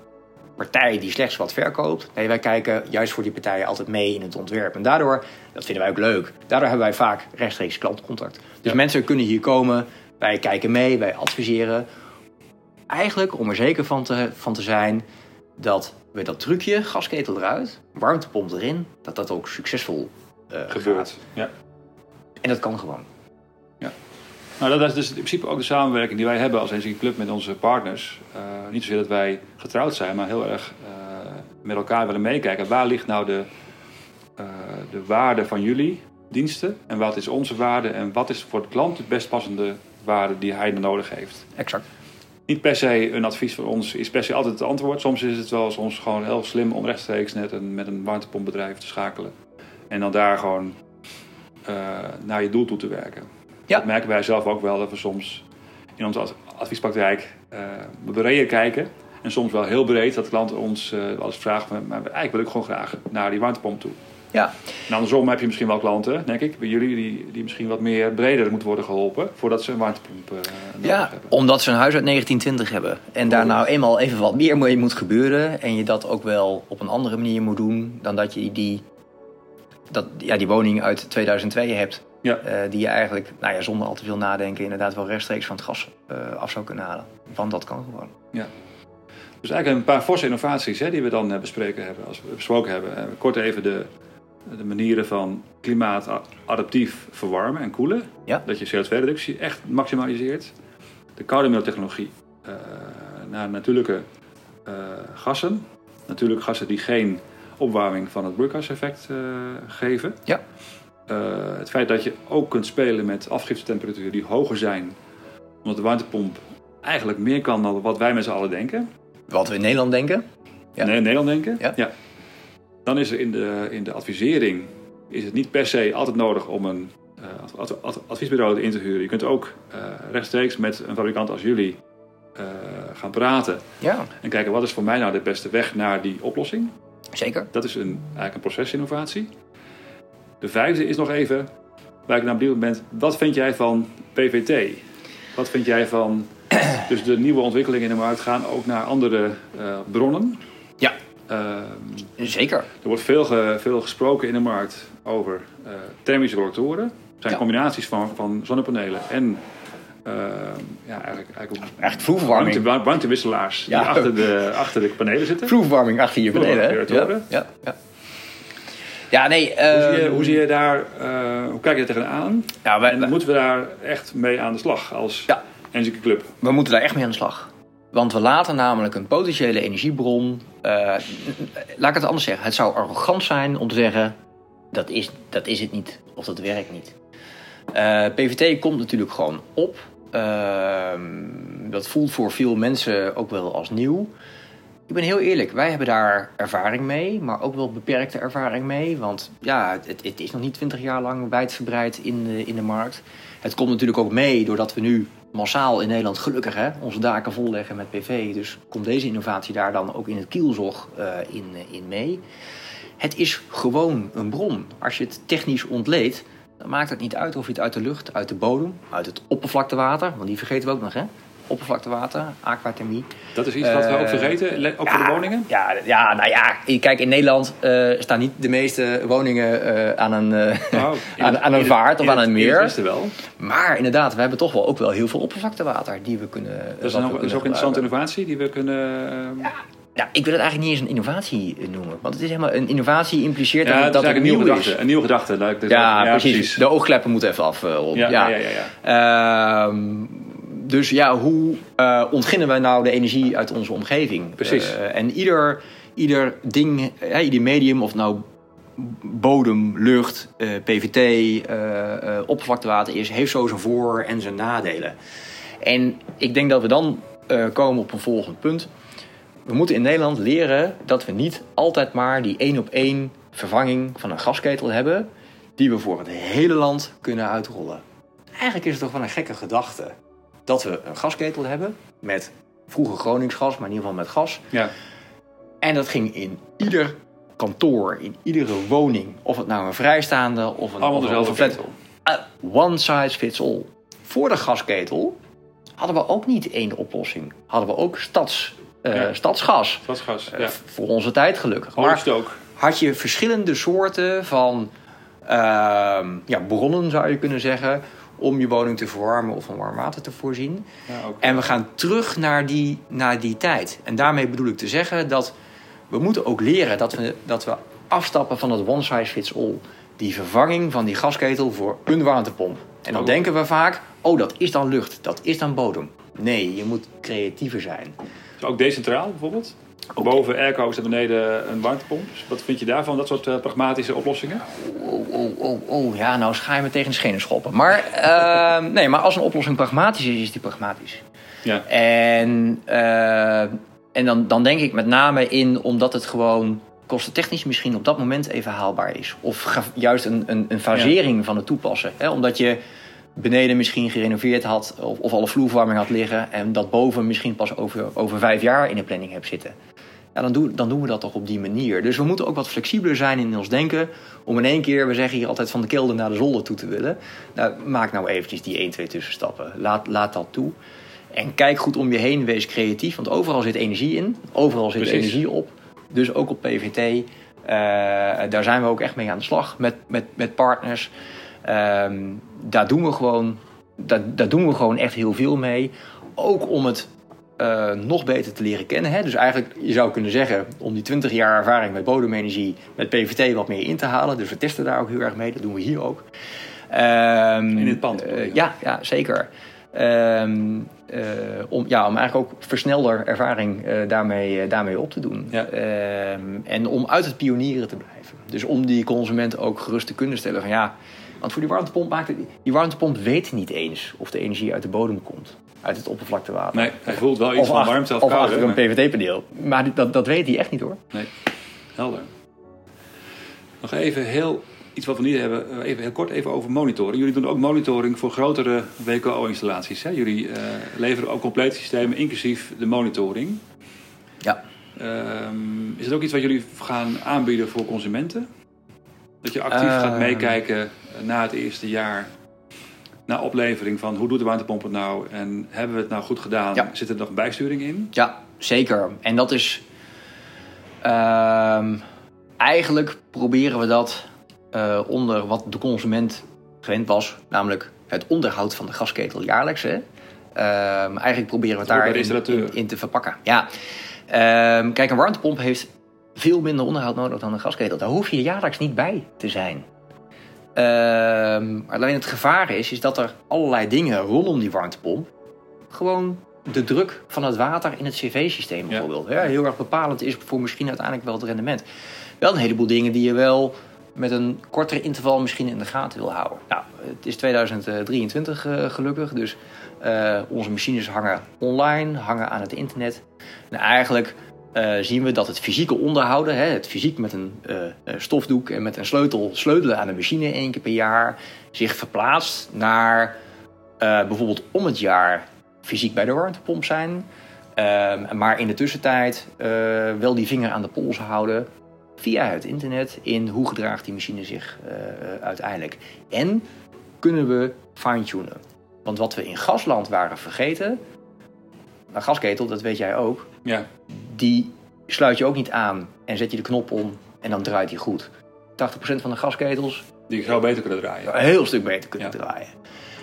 partij die slechts wat verkoopt. Nee, wij kijken juist voor die partijen altijd mee in het ontwerp. En daardoor, dat vinden wij ook leuk, daardoor hebben wij vaak rechtstreeks klantcontact. Dus ja. mensen kunnen hier komen, wij kijken mee, wij adviseren. Eigenlijk om er zeker van te, van te zijn dat we dat trucje, gasketel eruit, warmtepomp erin, dat dat ook succesvol uh, gebeurt. Gaat. Ja. En dat kan gewoon. Nou, dat is dus in principe ook de samenwerking die wij hebben als NCG Club met onze partners. Uh, niet zozeer dat wij getrouwd zijn, maar heel erg uh, met elkaar willen meekijken. Waar ligt nou de, uh, de waarde van jullie diensten en wat is onze waarde en wat is voor de klant de best passende waarde die hij nodig heeft? Exact. Niet per se een advies van ons is per se altijd het antwoord. Soms is het wel soms gewoon heel slim om rechtstreeks net een, met een warmtepompbedrijf te schakelen. En dan daar gewoon naar je doel toe te werken. Ja. Dat merken wij zelf ook wel dat we soms in onze adviespraktijk uh, breder kijken. En soms wel heel breed dat klanten ons uh, wel eens vragen, maar eigenlijk wil ik gewoon graag naar die warmtepomp toe. Ja. En andersom heb je misschien wel klanten, denk ik, bij jullie, die, die misschien wat meer breder moeten worden geholpen voordat ze een warmtepomp uh, nodig ja, hebben. omdat ze een huis uit 1920 hebben. En daar nou eenmaal even wat meer mee moet gebeuren. En je dat ook wel op een andere manier moet doen dan dat je die, dat, ja, die woning uit 2002 hebt. Ja. Uh, die je eigenlijk, nou ja, zonder al te veel nadenken, inderdaad wel rechtstreeks van het gas uh, af zou kunnen halen. Want dat kan gewoon. Ja. Dus eigenlijk een paar forse innovaties hè, die we dan bespreken hebben, als we besproken hebben. Kort even de, de manieren van klimaatadaptief verwarmen en koelen. Ja. Dat je CO2-reductie echt maximaliseert. De koude middeltechnologie uh, naar natuurlijke gassen. Natuurlijke gassen die geen opwarming van het broeikaseffect geven. Ja. Uh, het feit dat je ook kunt spelen met afgiftetemperaturen die hoger zijn, omdat de warmtepomp eigenlijk meer kan dan wat wij met z'n allen denken. Wat we in Nederland denken? Ja. Nee, in Nederland denken. Ja. ja. Dan is er in de, in de advisering is het niet per se altijd nodig om een uh, ad, ad, adviesbureau in te huren. Je kunt ook uh, rechtstreeks met een fabrikant als jullie gaan praten. Ja. En kijken wat is voor mij nou de beste weg naar die oplossing. Zeker. Dat is een, eigenlijk een procesinnovatie. De vijfde is nog even, waar ik naar benieuwd ben, wat vind jij van PVT? Wat vind jij van dus de nieuwe ontwikkelingen in de markt gaan ook naar andere uh, bronnen? Ja, uh, zeker. Er wordt veel, ge, veel gesproken in de markt over uh, thermische collectoren. Het zijn Ja. combinaties van, van zonnepanelen en uh, ja, eigenlijk, eigenlijk Echt vloerverwarming. warmte, warmtewisselaars Ja. die achter de, achter de panelen zitten. Vloerverwarming achter je beneden, hè? Ja, Vloerverwarming, ja, ja. Ja, nee. Hoe zie, je, ehm, hoe zie je daar, uh, hoe kijk je er tegenaan? Ja, wij, En moeten we daar echt mee aan de slag als Ja. Club? We moeten daar echt mee aan de slag. Want we laten namelijk een potentiële energiebron. eh, laat ik het anders zeggen. Het zou arrogant zijn om te zeggen: dat is, dat is het niet of dat werkt niet. Eh, PVT komt natuurlijk gewoon op. Ehm, dat voelt voor veel mensen ook wel als nieuw. Ik ben heel eerlijk, wij hebben daar ervaring mee, maar ook wel beperkte ervaring mee. Want ja, het, het is nog niet twintig jaar lang wijdverbreid in de, in de markt. Het komt natuurlijk ook mee doordat we nu massaal in Nederland, gelukkig hè, onze daken volleggen met PV. Dus komt deze innovatie daar dan ook in het kielzog uh, in, in mee. Het is gewoon een bron. Als je het technisch ontleedt, dan maakt het niet uit of je het uit de lucht, uit de bodem, uit het oppervlaktewater, want die vergeten we ook nog hè. Oppervlaktewater, aquathermie. Dat is iets wat we ook vergeten, ook voor de woningen? Ja, ja, nou ja, kijk, in Nederland uh, staan niet de meeste woningen uh, aan een, oh, aan, aan, een vaart of aan een meer. Dat wel. Maar inderdaad, we hebben toch wel ook wel heel veel oppervlaktewater die we kunnen. Dat is, een, is ook een interessante innovatie die we kunnen. ehm, Ja. Ja, ik wil het eigenlijk niet eens een innovatie noemen. Want het is helemaal een innovatie impliceert ja, dat, dat het een nieuw nieuwe is. gedachte. Een nieuwe gedachte. Ja, Ja, ja precies. precies. De oogkleppen moeten even af. Uh, ja, ja, ja. ja uh, dus ja, hoe uh, ontginnen wij nou de energie uit onze omgeving? Precies. Uh, en ieder, ieder ding, ja, ieder medium, of nou bodem, lucht, uh, PVT, oppervlaktewater is, heeft zo zijn voor- en zijn nadelen. En ik denk dat we dan uh, komen op een volgend punt. We moeten in Nederland leren dat we niet altijd maar die één op één vervanging van een gasketel hebben, die we voor het hele land kunnen uitrollen. Eigenlijk is het toch wel een gekke gedachte dat we een gasketel hebben met vroeger Groningsgas, maar in ieder geval met gas. Ja. En dat ging in ieder kantoor, in iedere woning, of het nou een vrijstaande of een, Allemaal dezelfde ketel. Uh, one size fits all. Voor de gasketel hadden we ook niet één oplossing. Hadden we ook stads, uh, Ja. stadsgas. Stadsgas, Uh, ja. voor onze tijd gelukkig. Maar Oliestook. had je verschillende soorten van ehm, ja, bronnen, zou je kunnen zeggen, om je woning te verwarmen of van warm water te voorzien. Ja. En we gaan terug naar die, naar die tijd. En daarmee bedoel ik te zeggen dat we moeten ook leren dat we, dat we afstappen van het one size fits all. Die vervanging van die gasketel voor een warmtepomp. En dan Oh. denken we vaak, oh dat is dan lucht, dat is dan bodem. Nee, je moet creatiever zijn. Dus ook decentraal bijvoorbeeld? Boven airco's en beneden een warmtepomp. Wat vind je daarvan, dat soort eh, pragmatische oplossingen? Oh, oh, oh, oh, ja, nou je me tegen de schenen schoppen. Maar, ehm, nee, maar als een oplossing pragmatisch is, is die pragmatisch. Ja. En, eh, en dan, dan denk ik met name in omdat het gewoon kostentechnisch misschien op dat moment even haalbaar is. Of juist een, een, een fasering van het toepassen. Hè? Omdat je beneden misschien gerenoveerd had of, of alle vloerverwarming had liggen... en dat boven misschien pas over, over vijf jaar in de planning hebt zitten. Ja, dan, doen, dan doen we dat toch op die manier. Dus we moeten ook wat flexibeler zijn in ons denken... om in één keer, we zeggen hier altijd van de kelder naar de zolder toe te willen. Nou, maak nou eventjes die 1, 2 tussenstappen. Laat, laat dat toe. En kijk goed om je heen, wees creatief. Want overal zit energie in. Overal zit Precies. energie op. Dus ook op PVT. Eh, daar zijn we ook echt mee aan de slag met, met, met partners. Ehm, daar, doen we gewoon, daar, daar doen we gewoon echt heel veel mee. Ook om het eh, nog beter te leren kennen. Hè? Dus eigenlijk, je zou kunnen zeggen, om die 20 jaar ervaring met bodemenergie, met PVT wat meer in te halen. Dus we testen daar ook heel erg mee. Dat doen we hier ook. Ehm, In dit pand, eh, ja, ja, zeker. Ehm, eh, om, ja, om eigenlijk ook versnelder ervaring daarmee, daarmee op te doen. Ja. Ehm, en om uit het pionieren te blijven. Dus om die consument ook gerust te kunnen stellen van ja... Want voor die warmtepomp maakt het... Die warmtepomp weet niet eens of de energie uit de bodem komt. Uit het oppervlaktewater. Nee, hij voelt wel iets van warmte of, of achter een maar- PVT-paneel. Maar dat, dat weet hij echt niet hoor. Nee, helder. Nog even heel iets wat we niet hebben, eh, even heel kort even over monitoring. Jullie doen ook monitoring voor grotere WKO-installaties. Jullie eh, leveren ook complete systemen, inclusief de monitoring. Ja. Ehm, is het ook iets wat jullie gaan aanbieden voor consumenten? Dat je actief gaat meekijken eh, na het eerste jaar, na oplevering van hoe doet de warmtepomp het nou en hebben we het nou goed gedaan? Ja. Zit er nog bijsturing in? Ja, zeker. En dat is. ehm, eigenlijk proberen we dat eh, onder wat de consument gewend was, namelijk het onderhoud van de gasketel jaarlijks. Hè. Ehm, eigenlijk proberen we het daar in, in te verpakken. Ja. Ehm, kijk, een warmtepomp heeft veel minder onderhoud nodig dan een gasketel. Daar hoef je jaarlijks niet bij te zijn. Ehm, alleen het gevaar is, is dat er allerlei dingen rondom die warmtepomp gewoon de druk van het water in het cv-systeem bijvoorbeeld. Ja. heel erg bepalend is voor misschien uiteindelijk wel het rendement. Wel een heleboel dingen die je wel met een kortere interval misschien in de gaten wil houden. Nou, het is 2023 eh, gelukkig, dus eh, onze machines hangen online, hangen aan het internet. En eigenlijk zien we dat het fysieke onderhouden, hè, het fysiek met een eh, eh, stofdoek en met een sleutel sleutelen aan de machine één keer per jaar, zich verplaatst naar eh, bijvoorbeeld om het jaar fysiek bij de warmtepomp zijn. Ehm, maar in de tussentijd eh, wel die vinger aan de pols houden via het internet in hoe gedraagt die machine zich eh, uiteindelijk. En kunnen we fine-tunen. Want wat we in gasland waren vergeten, een gasketel, dat weet jij ook, Ja, die sluit je ook niet aan en zet je de knop om en dan draait hij goed. 80% van de gasketels die zou beter kunnen draaien. een heel stuk beter kunnen Ja. draaien.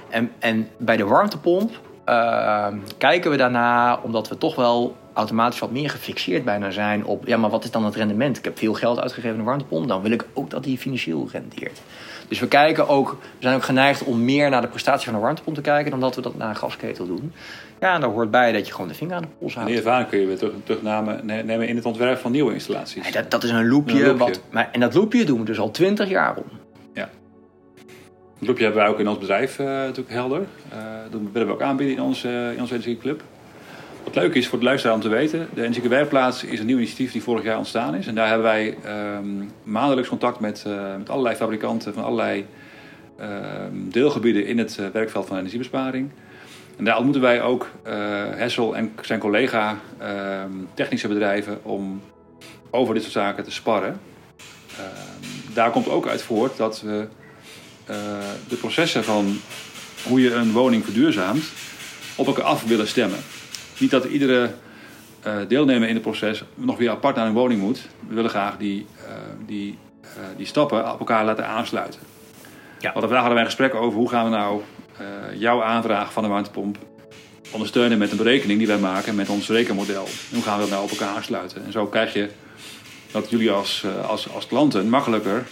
En, en bij de warmtepomp ehm, kijken we daarna, omdat we toch wel automatisch wat meer gefixeerd bijna zijn op, ja, maar wat is dan het rendement? Ik heb veel geld uitgegeven aan een warmtepomp, dan wil ik ook dat die financieel rendeert. Dus we kijken ook, we zijn ook geneigd om meer naar de prestatie van een warmtepomp te kijken dan dat we dat naar een gasketel doen. Ja, en daar hoort bij dat je gewoon de vinger aan de pols En houdt. die ervaring kun je weer terug, terugnemen nemen in het ontwerp van nieuwe installaties. Ja, dat, dat is een loopje. Een loopje. Wat, maar, en dat loopje doen we dus al 20 jaar om. Dat loopje hebben wij ook in ons bedrijf eh, natuurlijk helder. Eh, dat willen we ook aanbieden in onze, in onze energieclub. Wat leuk is voor de luisteraar om te weten, de Energieke Werkplaats is een nieuw initiatief die vorig jaar ontstaan is. En daar hebben wij ehm, maandelijks contact met, eh, met allerlei fabrikanten van allerlei ehm, deelgebieden in het eh, werkveld van energiebesparing. En daar ontmoeten wij ook eh, Hessel en zijn collega ehm, technische bedrijven om over dit soort zaken te sparren. Daar komt ook uit voort dat we de processen van hoe je een woning verduurzaamt op elkaar af willen stemmen. Niet dat iedere eh, deelnemer in het proces nog weer apart naar een woning moet. We willen graag die, eh, die, eh, die stappen op elkaar laten aansluiten. Ja. Want vandaag hadden wij een gesprek over hoe gaan we nou jouw aanvraag van een warmtepomp ondersteunen met een berekening die wij maken met ons rekenmodel. En hoe gaan we dat nou op elkaar aansluiten? En zo krijg je dat jullie als, als, als klanten makkelijker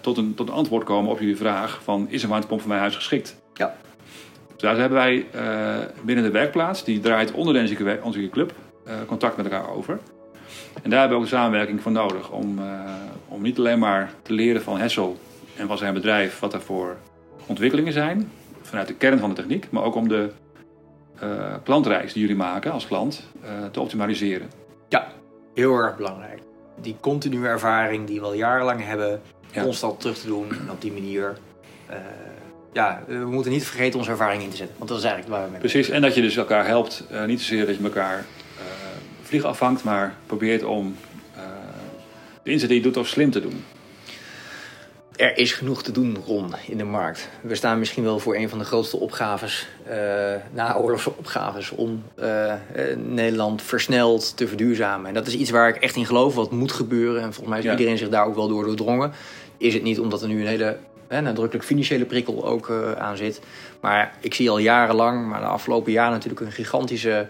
tot, een, tot een antwoord komen op jullie vraag van is een warmtepomp voor mijn huis geschikt? Ja. Dus daar hebben wij eh, binnen de werkplaats, die draait onder Energieke Club, eh, contact met elkaar over. En daar hebben we ook de samenwerking voor nodig om, eh, om niet alleen maar te leren van Hessel en van zijn bedrijf wat er voor ontwikkelingen zijn vanuit de kern van de techniek, maar ook om de eh, klantreis die jullie maken als klant te optimaliseren. Ja, heel erg belangrijk. Die continue ervaring die we al jarenlang hebben, Ja. constant terug te doen en op die manier. Ja, we moeten niet vergeten onze ervaring in te zetten, want dat is eigenlijk waar we mee Precies, en dat je dus elkaar helpt. eh, niet zozeer dat je elkaar eh vliegen afvangt, maar probeert om eh, de inzet die je doet ook slim te doen. Er is genoeg te doen, Ron, in de markt. We staan misschien wel voor een van de grootste opgaves, eh naoorlogse opgaves, om eh, eh, Nederland versneld te verduurzamen. En dat is iets waar ik echt in geloof, wat moet gebeuren. En volgens mij is Ja. iedereen zich daar ook wel door doordrongen. Is het niet omdat er nu een hele hè, nadrukkelijk financiële prikkel ook eh, aan zit. Maar ik zie al jarenlang, maar de afgelopen jaren natuurlijk een gigantische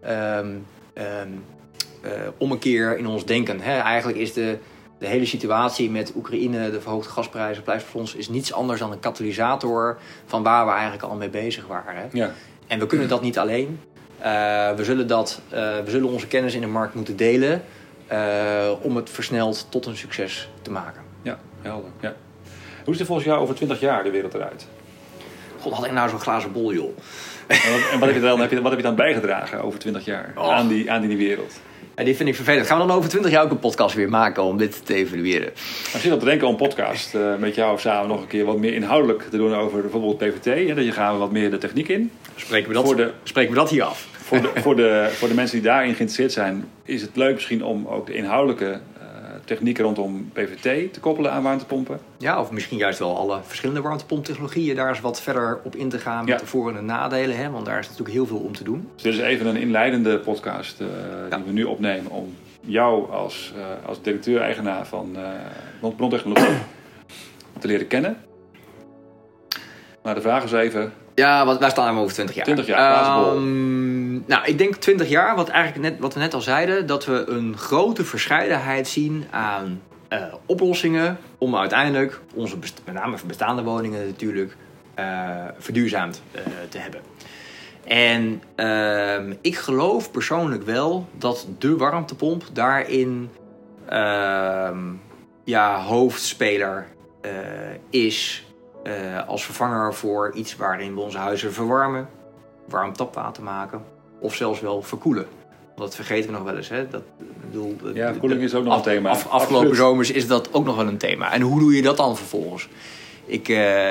ehm, ehm, eh, ommekeer in ons denken. Hè? Eigenlijk is de, de hele situatie met Oekraïne, de verhoogde gasprijzen, blijft voor ons is niets anders dan een katalysator van waar we eigenlijk al mee bezig waren. Ja, En we kunnen dat niet alleen. Eh, we, zullen dat, eh, we zullen onze kennis in de markt moeten delen om het versneld tot een succes te maken. ja helder. Ja. Hoe ziet er volgens jou over 20 jaar de wereld eruit? God, had ik nou zo'n glazen bol, joh. En wat, en wat, heb je dan, heb je, wat heb je dan bijgedragen over 20 jaar Oh. aan, die, aan die wereld? Ja, die vind ik vervelend. Gaan we dan over 20 jaar ook een podcast weer maken om dit te evalueren? Als je dat te denken om een podcast eh, met jou samen nog een keer wat meer inhoudelijk te doen over bijvoorbeeld PVT. Hè, dat je gaan we wat meer de techniek in. Spreken we dat, Voor de- spreken we dat hier af? Voor de, voor, de, voor de mensen die daarin geïnteresseerd zijn, is het leuk misschien om ook de inhoudelijke eh, technieken rondom PVT te koppelen aan warmtepompen. Ja, of misschien juist wel alle verschillende warmtepomptechnologieën daar eens wat verder op in te gaan met Ja. de voor- en de nadelen. Hè? Want daar is natuurlijk heel veel om te doen. Dus dit is even een inleidende podcast eh, Ja. die we nu opnemen om jou als, eh, als directeur-eigenaar van eh Bron- Brontechnologie te leren kennen. Maar de vraag is even, Ja, wat, waar staan we over 20 jaar? 20 jaar. Ehm, nou, ik denk 20 jaar, wat, eigenlijk net, wat we net al zeiden, dat we een grote verscheidenheid zien aan eh, oplossingen om uiteindelijk onze, met name bestaande woningen natuurlijk, eh, verduurzaamd eh, te hebben. En ehm, ik geloof persoonlijk wel dat de warmtepomp daarin ehm, ja, hoofdspeler is als vervanger voor iets waarin we onze huizen verwarmen, warm tapwater maken of zelfs wel verkoelen. Dat vergeten we nog wel eens. Hè? Dat, bedoel, Ja, verkoeling is ook nog een thema. af- afgelopen Absoluut. zomers is dat ook nog wel een thema. En hoe doe je dat dan vervolgens? Ik, eh,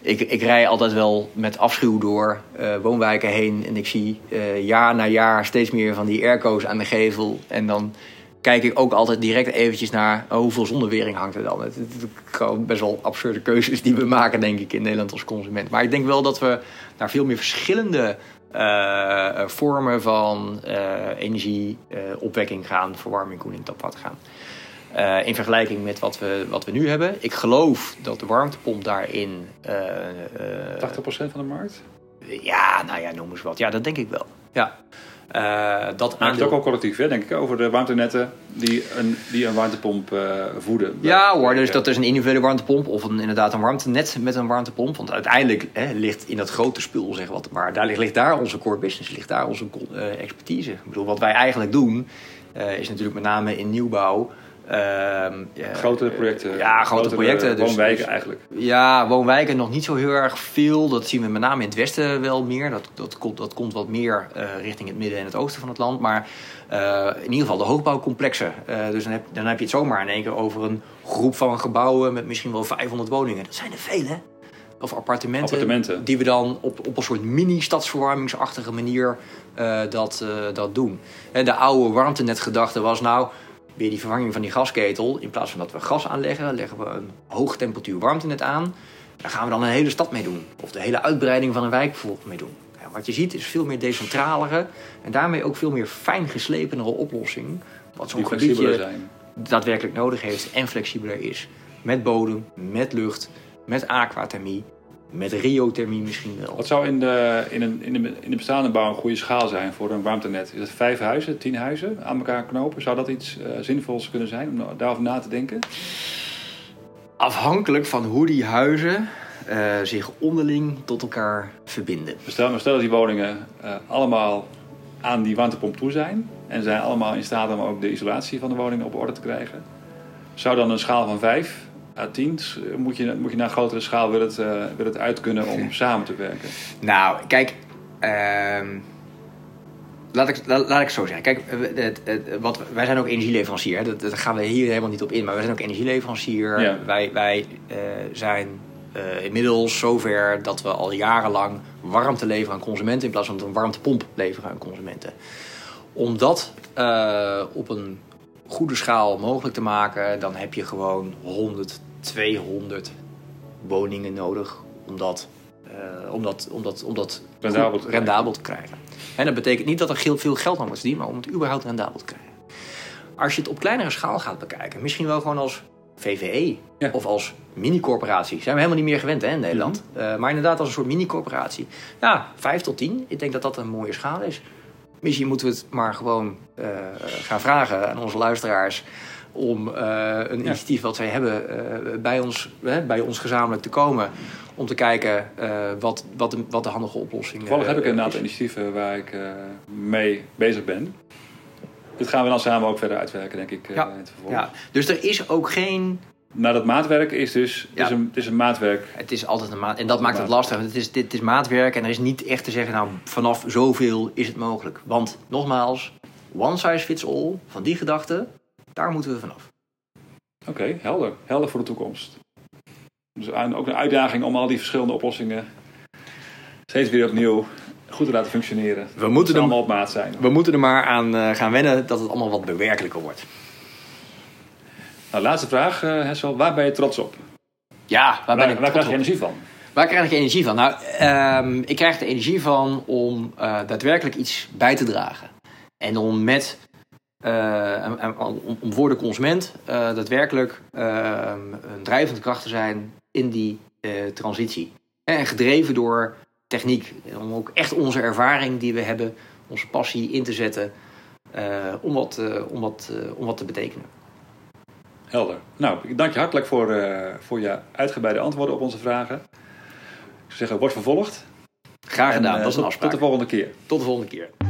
ik, ik rij altijd wel met afschuw door eh, woonwijken heen. En ik zie jaar na jaar steeds meer van die airco's aan de gevel. En dan kijk ik ook altijd direct eventjes naar oh, hoeveel zonnewering hangt er dan. Het best wel absurde keuzes die we maken, denk ik, in Nederland als consument. Maar ik denk wel dat we naar veel meer verschillende eh, vormen van eh, energieopwekking gaan, verwarming, koeling, tapwater gaan. Eh, in vergelijking met wat we, wat we nu hebben. Ik geloof dat de warmtepomp daarin. eh, eh, 80% van de markt? ja, nou ja, noem eens wat. Ja, dat denk ik wel. Ja. Eh, dat Maar het is ook wel collectief, hè, denk ik, over de warmtenetten die een, die een warmtepomp eh, voeden. Ja hoor, dus dat is een individuele warmtepomp of een, inderdaad een warmtenet met een warmtepomp. Want uiteindelijk hè, ligt in dat grote spul, zeg wat, maar daar ligt, ligt daar onze core business, ligt daar onze eh, expertise. Ik bedoel, wat wij eigenlijk doen, is natuurlijk met name in nieuwbouw. Ehm, ja, Grotere projecten. Ja, grote projecten. Dus, woonwijken dus- eigenlijk. Ja, woonwijken nog niet zo heel erg veel. Dat zien we met name in het westen wel meer. Dat, dat, komt, dat komt wat meer eh, richting het midden en het oosten van het land. Maar eh, in ieder geval de hoogbouwcomplexen. Eh, dus dan heb, dan heb je het zomaar in één keer over een groep van gebouwen met misschien wel 500 woningen. Dat zijn er veel, hè? Of appartementen, Appartementen. die we dan op, op een soort mini-stadsverwarmingsachtige manier eh, dat, eh, dat doen. En de oude warmtenetgedachte was nou weer die vervanging van die gasketel. In plaats van dat we gas aanleggen, leggen we een hoog temperatuur warmtenet aan. Daar gaan we dan een hele stad mee doen. Of de hele uitbreiding van een wijk bijvoorbeeld mee doen. Ja, wat je ziet is veel meer decentralere en daarmee ook veel meer fijn geslepenere oplossing. Wat zo'n gebiedje zijn. daadwerkelijk nodig heeft en flexibeler is. Met bodem, met lucht, met aquathermie, met riothermie misschien wel. Wat zou in de, in, een, in, de, in de bestaande bouw een goede schaal zijn voor een warmtenet? Is dat vijf huizen, tien huizen aan elkaar knopen? Zou dat iets eh, zinvols kunnen zijn om daarover na te denken? Afhankelijk van hoe die huizen eh, zich onderling tot elkaar verbinden. Stel, stel dat die woningen eh, allemaal aan die warmtepomp toe zijn en zijn allemaal in staat om ook de isolatie van de woningen op orde te krijgen. Zou dan een schaal van vijf A10? Dus, eh, moet je, moet je naar grotere schaal wil het, eh, wil het uit kunnen om samen te werken? Nou, kijk. Ehm, laat, ik, laat, ik zo zeggen. Kijk, eh, het, wat, wij zijn ook energieleverancier. Daar dat gaan we hier helemaal niet op in. Maar wij zijn ook energieleverancier. Wij, wij zijn inmiddels zover dat we al jarenlang warmte leveren aan consumenten... in plaats van een warmtepomp leveren aan consumenten. Omdat op een goede schaal mogelijk te maken, dan heb je gewoon 100, 200 woningen nodig om dat, uh, om dat, om dat, om dat rendabel, te, rendabel te krijgen. En dat betekent niet dat er veel geld aan wordt verdiend, maar om het überhaupt rendabel te krijgen. Als je het op kleinere schaal gaat bekijken, misschien wel gewoon als VVE ja. of als mini-corporatie. Zijn we helemaal niet meer gewend hè, in Nederland. Mm -hmm. uh, maar inderdaad als een soort mini-corporatie. Ja, 5 tot 10. Ik denk dat dat een mooie schaal is. Misschien moeten we het maar gewoon uh, gaan vragen aan onze luisteraars om uh, een ja. initiatief wat zij hebben uh, bij, ons, bij ons gezamenlijk te komen. Om te kijken wat, wat, de, wat de handige oplossing Toevallig heb ik een aantal initiatieven waar ik mee bezig ben. Dit gaan we dan samen ook verder uitwerken, denk ik, ja. in het. Ja. Dus er is ook geen maar dat maatwerk is dus ja. het is een, het is een maatwerk. Het is altijd een maat. En dat maakt het lastig. Het is, dit is maatwerk en er is niet echt te zeggen, nou vanaf zoveel is het mogelijk. Want nogmaals, one size fits all, van die gedachte, daar moeten we vanaf. Oké, okay, helder. Helder voor de toekomst. Dus ook een uitdaging om al die verschillende oplossingen steeds weer opnieuw goed te laten functioneren. We moeten er allemaal op maat zijn. We moeten er maar aan uh, gaan wennen dat het allemaal wat bewerkelijker wordt. Nou, laatste vraag, uh, Hessel. Waar ben je trots op? Ja, waar, ben ik waar krijg op? je energie van? Waar krijg ik energie van? Nou, um, ik krijg er energie van om uh, daadwerkelijk iets bij te dragen. En om met, uh, om, om, voor de consument daadwerkelijk ehm, een drijvende kracht te zijn in die transitie. En gedreven door techniek. Om ook echt onze ervaring die we hebben, onze passie in te zetten om, wat, om, wat, om wat te betekenen. Helder. Nou, ik dank je hartelijk voor, uh, voor je uitgebreide antwoorden op onze vragen. Ik zou zeggen, wordt vervolgd. Graag gedaan, en, uh, dat is een tot, afspraak. Tot de volgende keer. Tot de volgende keer.